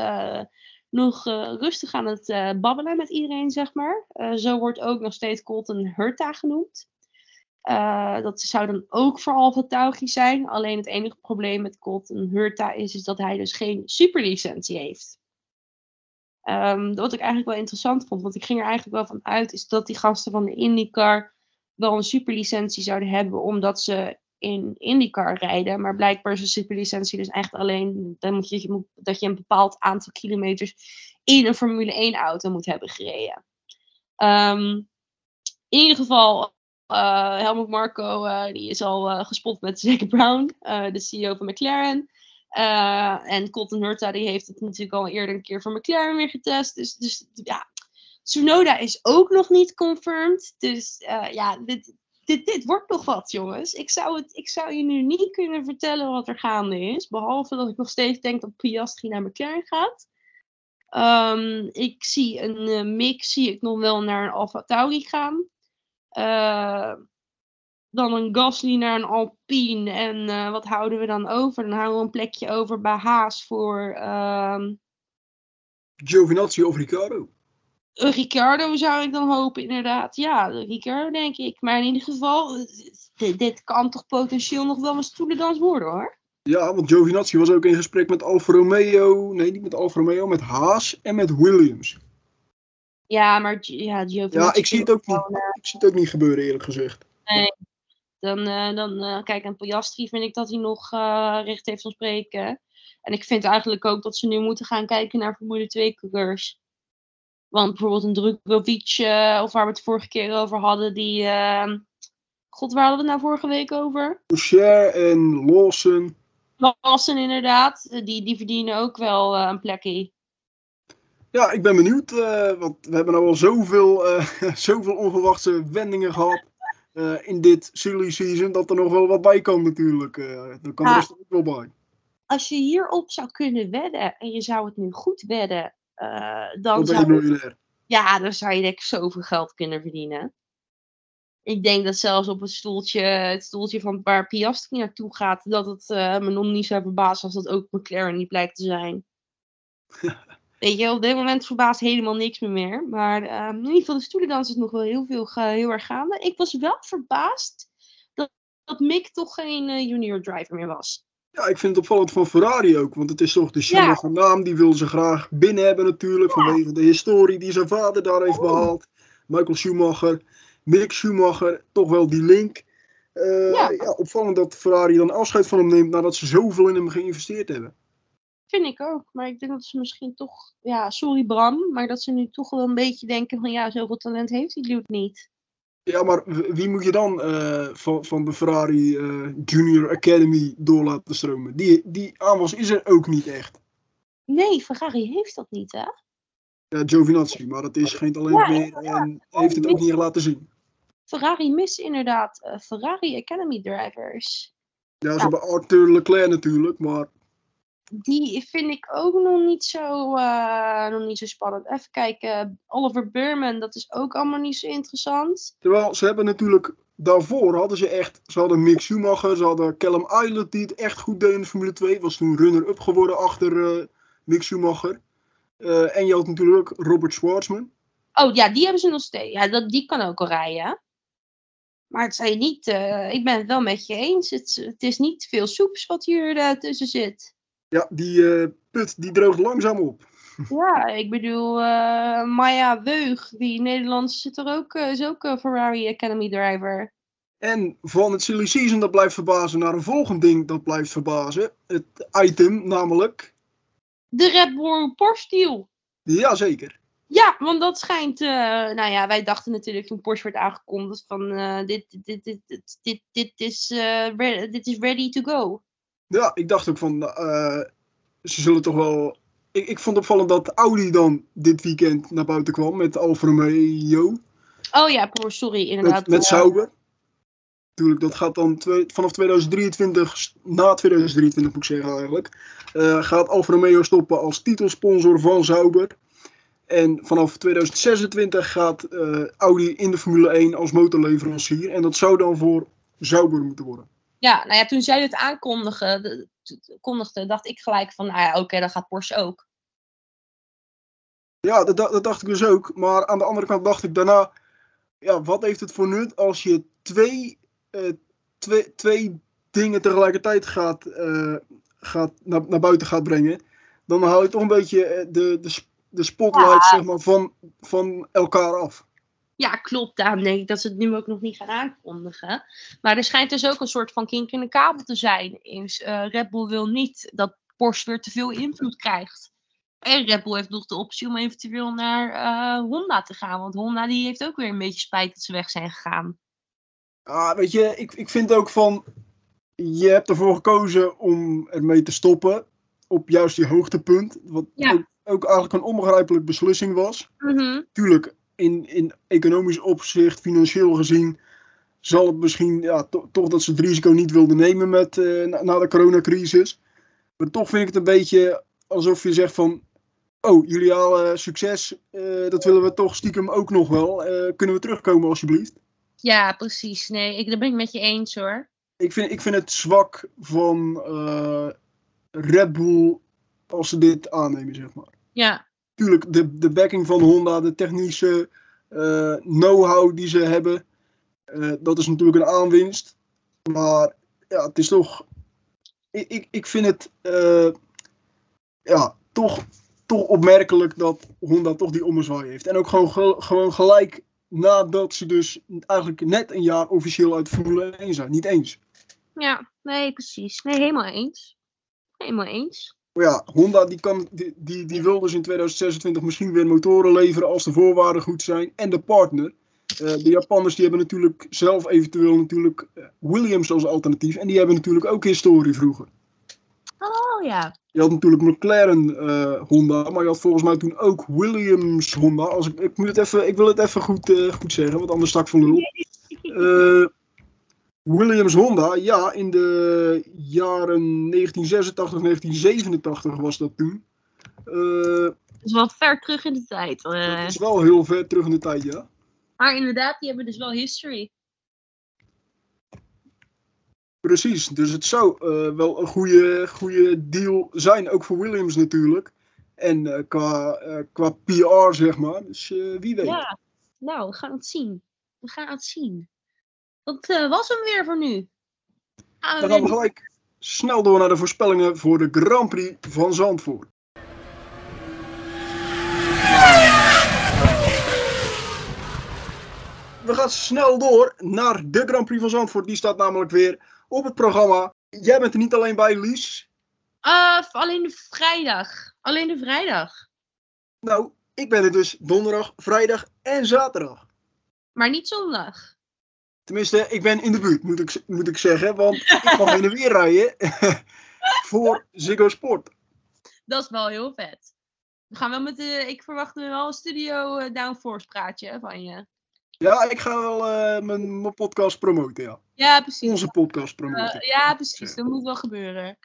nog rustig aan het babbelen met iedereen, zeg maar. zo wordt ook nog steeds Colton Hurta genoemd. Uh, dat zou dan ook voor Alfa Tauri zijn. Alleen het enige probleem met Colton Hurta is, is dat hij dus geen superlicentie heeft. Um, wat ik eigenlijk wel interessant vond, want ik ging er eigenlijk wel van uit, is dat die gasten van de IndyCar wel een superlicentie zouden hebben, omdat ze in IndyCar rijden. Maar blijkbaar is een superlicentie dus echt alleen dan moet je, dat je een bepaald aantal kilometers in een Formule 1 auto moet hebben gereden. Um, in ieder geval, uh, Helmut Marco uh, die is al uh, gespot met Zac Brown, de CEO van McLaren. en Colton Hurta die heeft het natuurlijk al eerder een keer voor McLaren weer getest. Dus, dus ja, Tsunoda is ook nog niet confirmed. Dus ja, dit, dit, dit wordt nog wat, jongens. Ik zou, het, ik zou je nu niet kunnen vertellen wat er gaande is. Behalve dat ik nog steeds denk dat Piastri naar McLaren gaat. Um, ik zie een mix, zie ik nog wel naar een Alfa Tauri gaan. Uh, dan een Gasly naar een Alpine. En uh, wat houden we dan over? Dan houden we een plekje over bij Haas voor. Uh, Giovinazzi of Ricciardo? Uh, Ricciardo zou ik dan hopen, inderdaad. Ja, Ricciardo denk ik. Maar in ieder geval, dit, dit kan toch potentieel nog wel een stoelendans worden hoor. Ja, want Giovinazzi was ook in gesprek met Alfa Romeo. Nee, niet met Alfa Romeo, met Haas en met Williams. Ja, maar ja, Giovinazzi... Ja, ik zie, het ook niet, uh, ik zie het ook niet gebeuren, eerlijk gezegd. Nee, dan, uh, dan uh, kijk, aan Piastri vind ik dat hij nog recht heeft van spreken. En ik vind eigenlijk ook dat ze nu moeten gaan kijken naar Formule 2 coureurs. Want bijvoorbeeld een Drukovic, of waar we het vorige keer over hadden, die... ehm, God, waar hadden we het nou vorige week over? Boucher en Lawson. Lawson, inderdaad. Die, die verdienen ook wel een plekje. Ja, ik ben benieuwd, uh, want we hebben nou al zoveel, uh, zoveel onverwachte wendingen gehad uh, in dit silly season, dat er nog wel wat bij kan natuurlijk. er kan er ook wel bij. Als je hierop zou kunnen wedden en je zou het nu goed wedden, dan, je zou miljonair. Ja, dan zou je denk ik zoveel geld kunnen verdienen. Ik denk dat zelfs op het stoeltje, het stoeltje van waar Piastri naartoe gaat, dat het me nog niet zou verbazen als dat ook McLaren niet blijkt te zijn. Weet je, op dit moment verbaast helemaal niks meer. meer. Maar uh, in ieder geval, de stoelendans is nog wel heel, veel, heel erg gaande. Ik was wel verbaasd dat, dat Mick toch geen uh, junior driver meer was. Ja, ik vind het opvallend van Ferrari ook. Want het is toch de Schumacher ja. naam. Die wil ze graag binnen hebben natuurlijk. Ja. Vanwege de historie die zijn vader daar heeft behaald. Michael Schumacher. Mick Schumacher. Toch wel die link. Eh, Ja. ja. opvallend dat Ferrari dan afscheid van hem neemt nadat ze zoveel in hem geïnvesteerd hebben. Vind ik ook. Maar ik denk dat ze misschien toch, ja, sorry Bram, maar dat ze nu toch wel een beetje denken van ja, zoveel talent heeft die dude niet. Ja, maar wie moet je dan eh, van, van de Ferrari eh, Junior Academy door laten stromen? Die, die aanwas is er ook niet echt. Nee, Ferrari heeft dat niet, hè? Ja, Giovinazzi, maar dat is geen talent Ja, meer en heeft het ook niet laten zien. Ferrari mist inderdaad eh, Ferrari Academy drivers. Ja, ze Ja. hebben Arthur Leclerc natuurlijk, maar Die vind ik ook nog niet zo, eh, nog niet zo spannend. Even kijken, Oliver Burman, dat is ook allemaal niet zo interessant. terwijl ze hebben natuurlijk daarvoor hadden ze echt, ze hadden Mick Schumacher, ze hadden Callum Islet die het echt goed deed in de Formule 2, was toen runner-up geworden achter eh, Mick Schumacher. Eh, en je had natuurlijk Robert Schwarzman. Oh ja, die hebben ze nog steeds. Ja, dat, die kan ook al rijden. Maar het zijn niet, ik ben het wel met je eens. Het, het is niet veel soeps wat hier tussen zit. Ja, die eh, put die droogt langzaam op. Ja, ik bedoel, eh, Maya Weug, die Nederlands zit er ook, eh, is ook een Ferrari Academy driver. En van het silly season dat blijft verbazen naar een volgend ding dat blijft verbazen. Het item namelijk, De Red Bull Porsche deal. jazeker. Ja, want dat schijnt, nou ja, wij dachten natuurlijk toen Porsche werd aangekondigd van dit, dit, dit, dit, dit, dit, is, re- dit is ready to go. Ja, ik dacht ook van, eh, ze zullen toch wel... Ik, ik vond het opvallend dat Audi dan dit weekend naar buiten kwam met Alfa Romeo. Oh ja, sorry, inderdaad. Met, met eh, Sauber. Tuurlijk, dat gaat dan twee- vanaf 2023, s- na 2023 moet ik zeggen eigenlijk, eh, gaat Alfa Romeo stoppen als titelsponsor van Sauber. En vanaf 2026 gaat Audi in de Formule 1 als motorleverancier. En dat zou dan voor Sauber moeten worden. Ja, nou ja, toen zij het aankondigden, de- t- kondigde, dacht ik gelijk van, nou ja, oké, dan gaat Porsche ook. Ja, dat, dat dacht ik dus ook. Maar aan de andere kant dacht ik daarna, ja, wat heeft het voor nut als je twee, eh, twee, twee dingen tegelijkertijd gaat, eh, gaat, naar, naar buiten gaat brengen? Dan hou je toch een beetje eh, de, de, de spotlight zeg maar, van, van elkaar af. Ja, klopt. Daarom denk ik dat ze het nu ook nog niet gaan aankondigen. Maar er schijnt dus ook een soort van kink in de kabel te zijn. Is, eh, Red Bull wil niet dat Porsche weer te veel invloed krijgt. En Red Bull heeft nog de optie om eventueel naar eh, Honda te gaan. Want Honda die heeft ook weer een beetje spijt dat ze weg zijn gegaan. Ah, weet je, ik, ik vind ook van, je hebt ervoor gekozen om ermee te stoppen. Op juist die hoogtepunt. Wat Ja. ook, ook eigenlijk een onbegrijpelijke beslissing was. Mhm. tuurlijk, in, in economisch opzicht, financieel gezien, zal het misschien ja, to- toch dat ze het risico niet wilden nemen met, eh, na, na de coronacrisis. Maar toch vind ik het een beetje alsof je zegt van, oh, jullie halen succes, eh, dat willen we toch stiekem ook nog wel. Eh, kunnen we terugkomen alsjeblieft? Ja, precies. Nee, ik, daar ben ik met je eens hoor. Ik vind, ik vind het zwak van Red Bull als ze dit aannemen, zeg maar. Ja, Tuurlijk, de, de backing van Honda, de technische eh, know-how die ze hebben, eh, dat is natuurlijk een aanwinst. Maar ja, het is toch. Ik, ik, ik vind het eh, ja, toch, toch opmerkelijk dat Honda toch die ommezwaai heeft. En ook gewoon, ge- gewoon gelijk nadat ze dus eigenlijk net een jaar officieel uit Formule 1 zijn. Niet eens. ja, nee, precies. Nee, helemaal eens. Helemaal eens. Maar ja, Honda die, kan, die, die, die wil dus in 2026 misschien weer motoren leveren als de voorwaarden goed zijn. En de partner. Eh, de Japanners die hebben natuurlijk zelf eventueel natuurlijk eh, Williams als alternatief. En die hebben natuurlijk ook historie vroeger. Oh ja. Je had natuurlijk McLaren eh, Honda, maar je had volgens mij toen ook Williams Honda. Als ik, ik, moet het even, ik wil het even goed, goed zeggen, want anders sta ik van lul. Williams Honda, ja, in de jaren 1986, 1987 was dat toen. Eh, Dat is wel ver terug in de tijd. eh. dat is wel heel ver terug in de tijd, ja. Maar inderdaad, die hebben dus wel history. Precies, dus het zou eh, wel een goede, goede deal zijn, ook voor Williams natuurlijk. En eh, qua, qua PR, zeg maar. Dus wie weet. Ja, nou, we gaan het zien. We gaan het zien. Dat eh, was hem weer voor nu. Gaan Dan gaan we gelijk snel door naar de voorspellingen voor de Grand Prix van Zandvoort. we gaan snel door naar de Grand Prix van Zandvoort. Die staat namelijk weer op het programma. Jij bent er niet alleen bij, Lies. Uh, alleen de vrijdag. Alleen de vrijdag. Nou, ik ben er dus donderdag, vrijdag en zaterdag. Maar niet zondag. Tenminste, ik ben in de buurt, moet ik, moet ik zeggen. Want ik mag heen en weer rijden voor Ziggo Sport. Dat is wel heel vet. We gaan wel met de, ik verwacht wel een studio uh, downforce praatje van je. Ja, ik ga wel uh, mijn, mijn, podcast promoten, ja. Ja, precies. Onze podcast promoten. Uh, ja, precies. Dat moet wel gebeuren.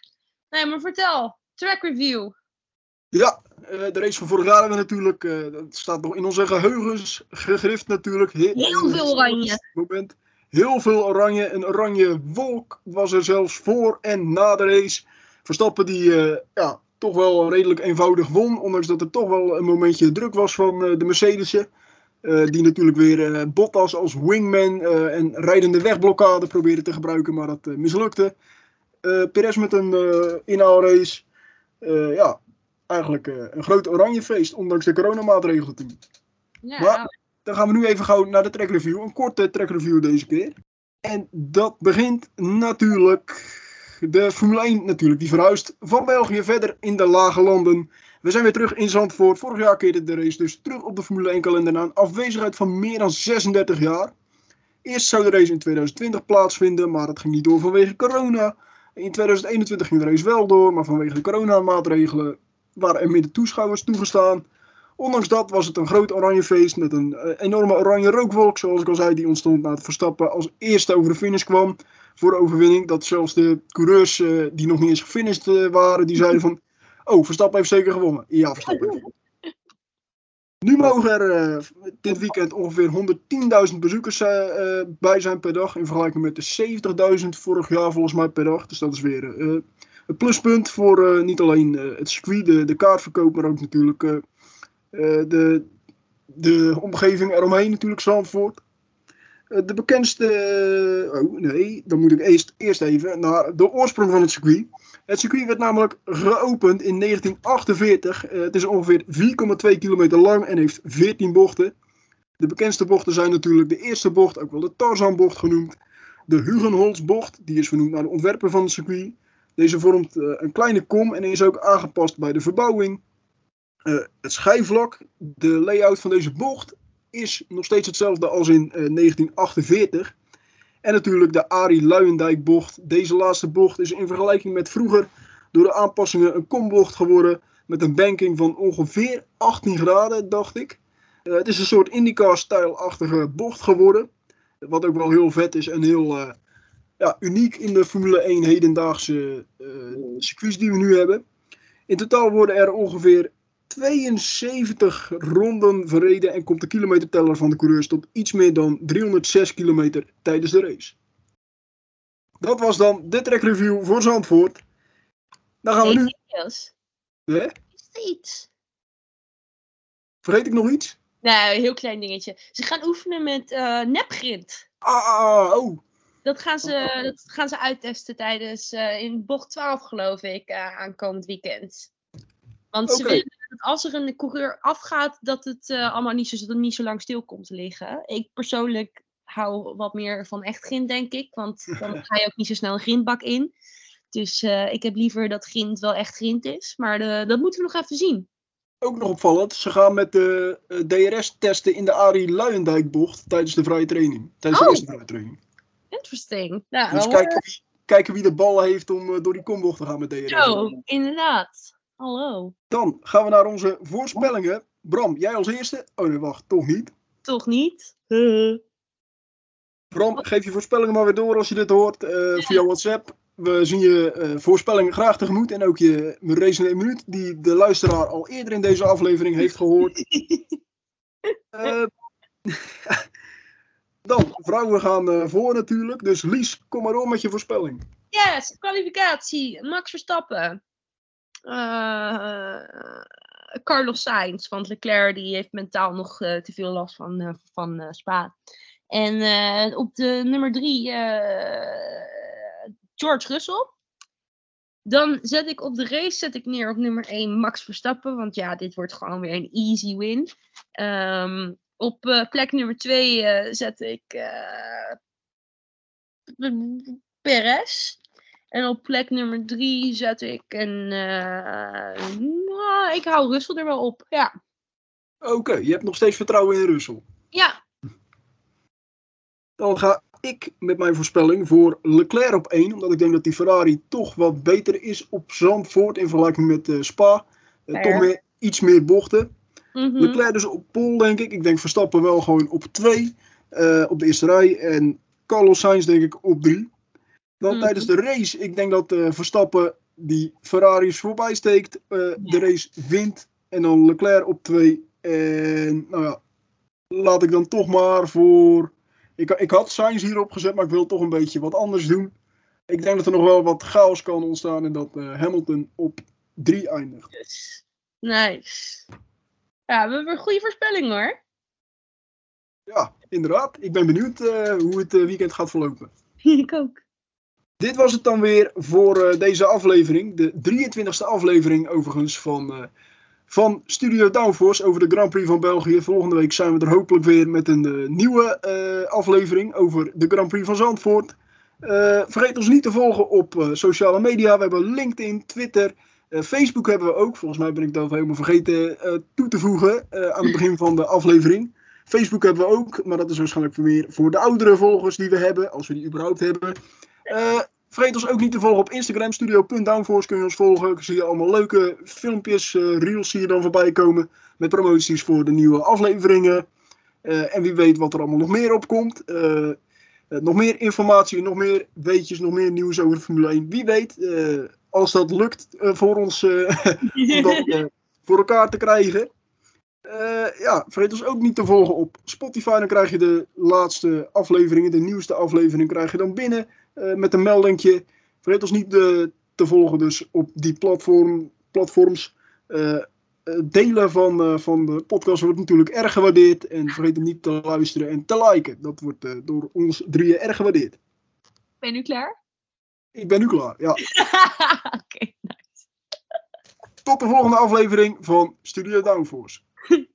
Nee, maar vertel. Track review. Ja, de race van vorig jaar hebben we natuurlijk. dat staat nog in onze geheugens gegrift natuurlijk. Heel, heel veel oranje. Moment. Heel veel oranje. Een oranje wolk was er zelfs voor en na de race. Verstappen die ja, toch wel redelijk eenvoudig won. Ondanks dat er toch wel een momentje druk was van uh, de Mercedes'en. Uh, die natuurlijk weer Bottas als wingman en rijdende wegblokkade probeerden te gebruiken, maar dat mislukte. Perez met een inhaalrace. ja, eigenlijk een groot oranje feest, ondanks de coronamaatregelen toen. Ja. Maar dan gaan we nu even gauw naar de track review. Een korte track review deze keer. En dat begint natuurlijk de Formule 1 natuurlijk, die verhuist van België verder in de lage landen. We zijn weer terug in Zandvoort. Vorig jaar keerde de race dus terug op de Formule 1 kalender na een afwezigheid van meer dan 36 jaar. Eerst zou de race in 2020 plaatsvinden, maar dat ging niet door vanwege corona. In 2021 ging de race wel door, maar vanwege de coronamaatregelen waren er minder toeschouwers toegestaan. Ondanks dat was het een groot oranje feest met een eh, enorme oranje rookwolk, zoals ik al zei, die ontstond na het Verstappen als eerste over de finish kwam voor de overwinning. Dat zelfs de coureurs uh, die nog niet eens gefinished uh, waren, die zeiden van... Oh, Verstappen heeft zeker gewonnen. Ja, Verstappen Nu mogen er dit weekend ongeveer 110.000 bezoekers bij zijn per dag. In vergelijking met de 70.000 vorig jaar volgens mij per dag. Dus dat is weer een pluspunt voor niet alleen het circuit, de, de kaartverkoop, maar ook natuurlijk de, de omgeving eromheen natuurlijk, Zandvoort. Eh, de bekendste. Eh, oh nee, dan moet ik eerst, eerst even naar de oorsprong van het circuit. Het circuit werd namelijk geopend in 1948. Eh, het is ongeveer 4,2 kilometer lang en heeft 14 bochten. De bekendste bochten zijn natuurlijk de eerste bocht, ook wel de Tarzanbocht genoemd. De Hugenholzbocht, die is vernoemd naar de ontwerper van het circuit. Deze vormt een kleine kom en is ook aangepast bij de verbouwing. Het schijfvlak, de layout van deze bocht is nog steeds hetzelfde als in 1948. Eh, en natuurlijk de Arie Luijendijk bocht. Deze laatste bocht is in vergelijking met vroeger door de aanpassingen een kombocht geworden. Met een banking van ongeveer 18 graden, dacht ik. Uh, het is een soort IndyCar-stijlachtige bocht geworden. Wat ook wel heel vet is en heel ja, uniek in de Formule 1 hedendaagse uh, circuits die we nu hebben. In totaal worden er ongeveer 72 ronden verreden en komt de kilometerteller van de coureurs tot iets meer dan 306 kilometer tijdens de race. Dat was dan de track review voor Zandvoort. Dan gaan we nu. Hè? Is iets? Vergeet ik nog iets? Nou, een heel klein dingetje. Ze gaan oefenen met uh, nepgrind. Ah, oh. Dat gaan ze, dat gaan ze uittesten tijdens uh, in bocht 12, geloof ik, uh, aankomend weekend. Want ze willen dat als er een coureur afgaat, dat het uh, allemaal niet zo, niet zo lang stil komt te liggen. Ik persoonlijk hou wat meer van echt grind, denk ik. Want dan ga je ook niet zo snel een grindbak in. Dus uh, ik heb liever dat grind wel echt grind is. Maar de, dat moeten we nog even zien. Ook nog opvallend, ze gaan met de DRS testen in de Arie Luijendijk bocht tijdens de vrije training. Tijdens oh. de eerste vrije training. Interesting. Nou, dus kijken wie, kijken wie de bal heeft om door die kombocht te gaan met DRS. Zo, inderdaad. Hallo. Dan gaan we naar onze voorspellingen. Bram, jij als eerste? Oh nee, wacht, toch niet. Toch niet? Bram, geef je voorspellingen maar weer door als je dit hoort uh, via WhatsApp. We zien je uh, voorspellingen graag tegemoet en ook je race in een minuut, die de luisteraar al eerder in deze aflevering heeft gehoord. uh, dan, vrouwen gaan voor natuurlijk. Dus Lies, kom maar door met je voorspelling. Yes, kwalificatie. Max Verstappen. Uh, Carlos Sainz, want Leclerc die heeft mentaal nog uh, te veel last van, uh, van Spa. En op de nummer drie George Russell. Dan zet ik op de race zet ik neer op nummer 1 Max Verstappen. Want ja, dit wordt gewoon weer een easy win. Um, Op eh, plek nummer 2 zet ik uh, Perez. En op plek nummer 3 zet ik een. Uh, ik hou Russell er wel op, ja. Oké, je hebt nog steeds vertrouwen in Russell. Ja. Dan ga ik met mijn voorspelling voor Leclerc op 1. Omdat ik denk dat die Ferrari toch wat beter is op Zandvoort in vergelijking met uh, Spa. Uh, toch meer, iets meer bochten. Mm -hmm. Leclerc dus op pol, denk ik. Ik denk Verstappen wel gewoon op 2 uh, op de eerste rij. En Carlos Sainz denk ik op 3. Dan mm -hmm. tijdens de race, ik denk dat Verstappen die Ferraris voorbij steekt. Ja. De race wint. En dan Leclerc op 2. En nou ja, laat ik dan toch maar voor... Ik, ik had Sainz hierop gezet, maar ik wil toch een beetje wat anders doen. Ik denk dat er nog wel wat chaos kan ontstaan en dat uh, Hamilton op 3 eindigt. Yes. Nice. Ja, we hebben een goede voorspelling hoor. Ja, inderdaad. Ik ben benieuwd uh, hoe het weekend gaat verlopen. ik ook. Dit was het dan weer voor deze aflevering. De 23e aflevering overigens van van Studio Downforce over de Grand Prix van België. Volgende week zijn we er hopelijk weer met een uh, nieuwe aflevering over de Grand Prix van Zandvoort. Vergeet ons niet te volgen op sociale media. We hebben LinkedIn, Twitter, Facebook hebben we ook. Volgens mij ben ik dat helemaal vergeten toe te voegen aan het begin van de aflevering. Facebook hebben we ook, maar dat is waarschijnlijk meer voor de oudere volgers die we hebben, als we die überhaupt hebben. Vergeet ons ook niet te volgen op Instagram, studio.downforce kun je ons volgen. Zie je allemaal leuke filmpjes, uh, reels zie je dan voorbij komen. Met promoties voor de nieuwe afleveringen. Uh, en wie weet wat er allemaal nog meer op komt. Uh, nog meer informatie, nog meer weetjes, nog meer nieuws over Formule 1. Wie weet, als dat lukt voor ons om dat voor elkaar te krijgen. ja, vergeet ons ook niet te volgen op Spotify. Dan krijg je de laatste afleveringen, de nieuwste aflevering krijg je dan binnen. Uh, met een meldingje. Vergeet ons niet uh, te volgen dus op die platform, platforms. Uh, delen van, van de podcast wordt natuurlijk erg gewaardeerd. En vergeet hem niet te luisteren en te liken. Dat wordt door ons drieën erg gewaardeerd. Ben je nu klaar? Ik ben nu klaar, ja. Oké, okay, nice. Tot de volgende aflevering van Studio Downforce.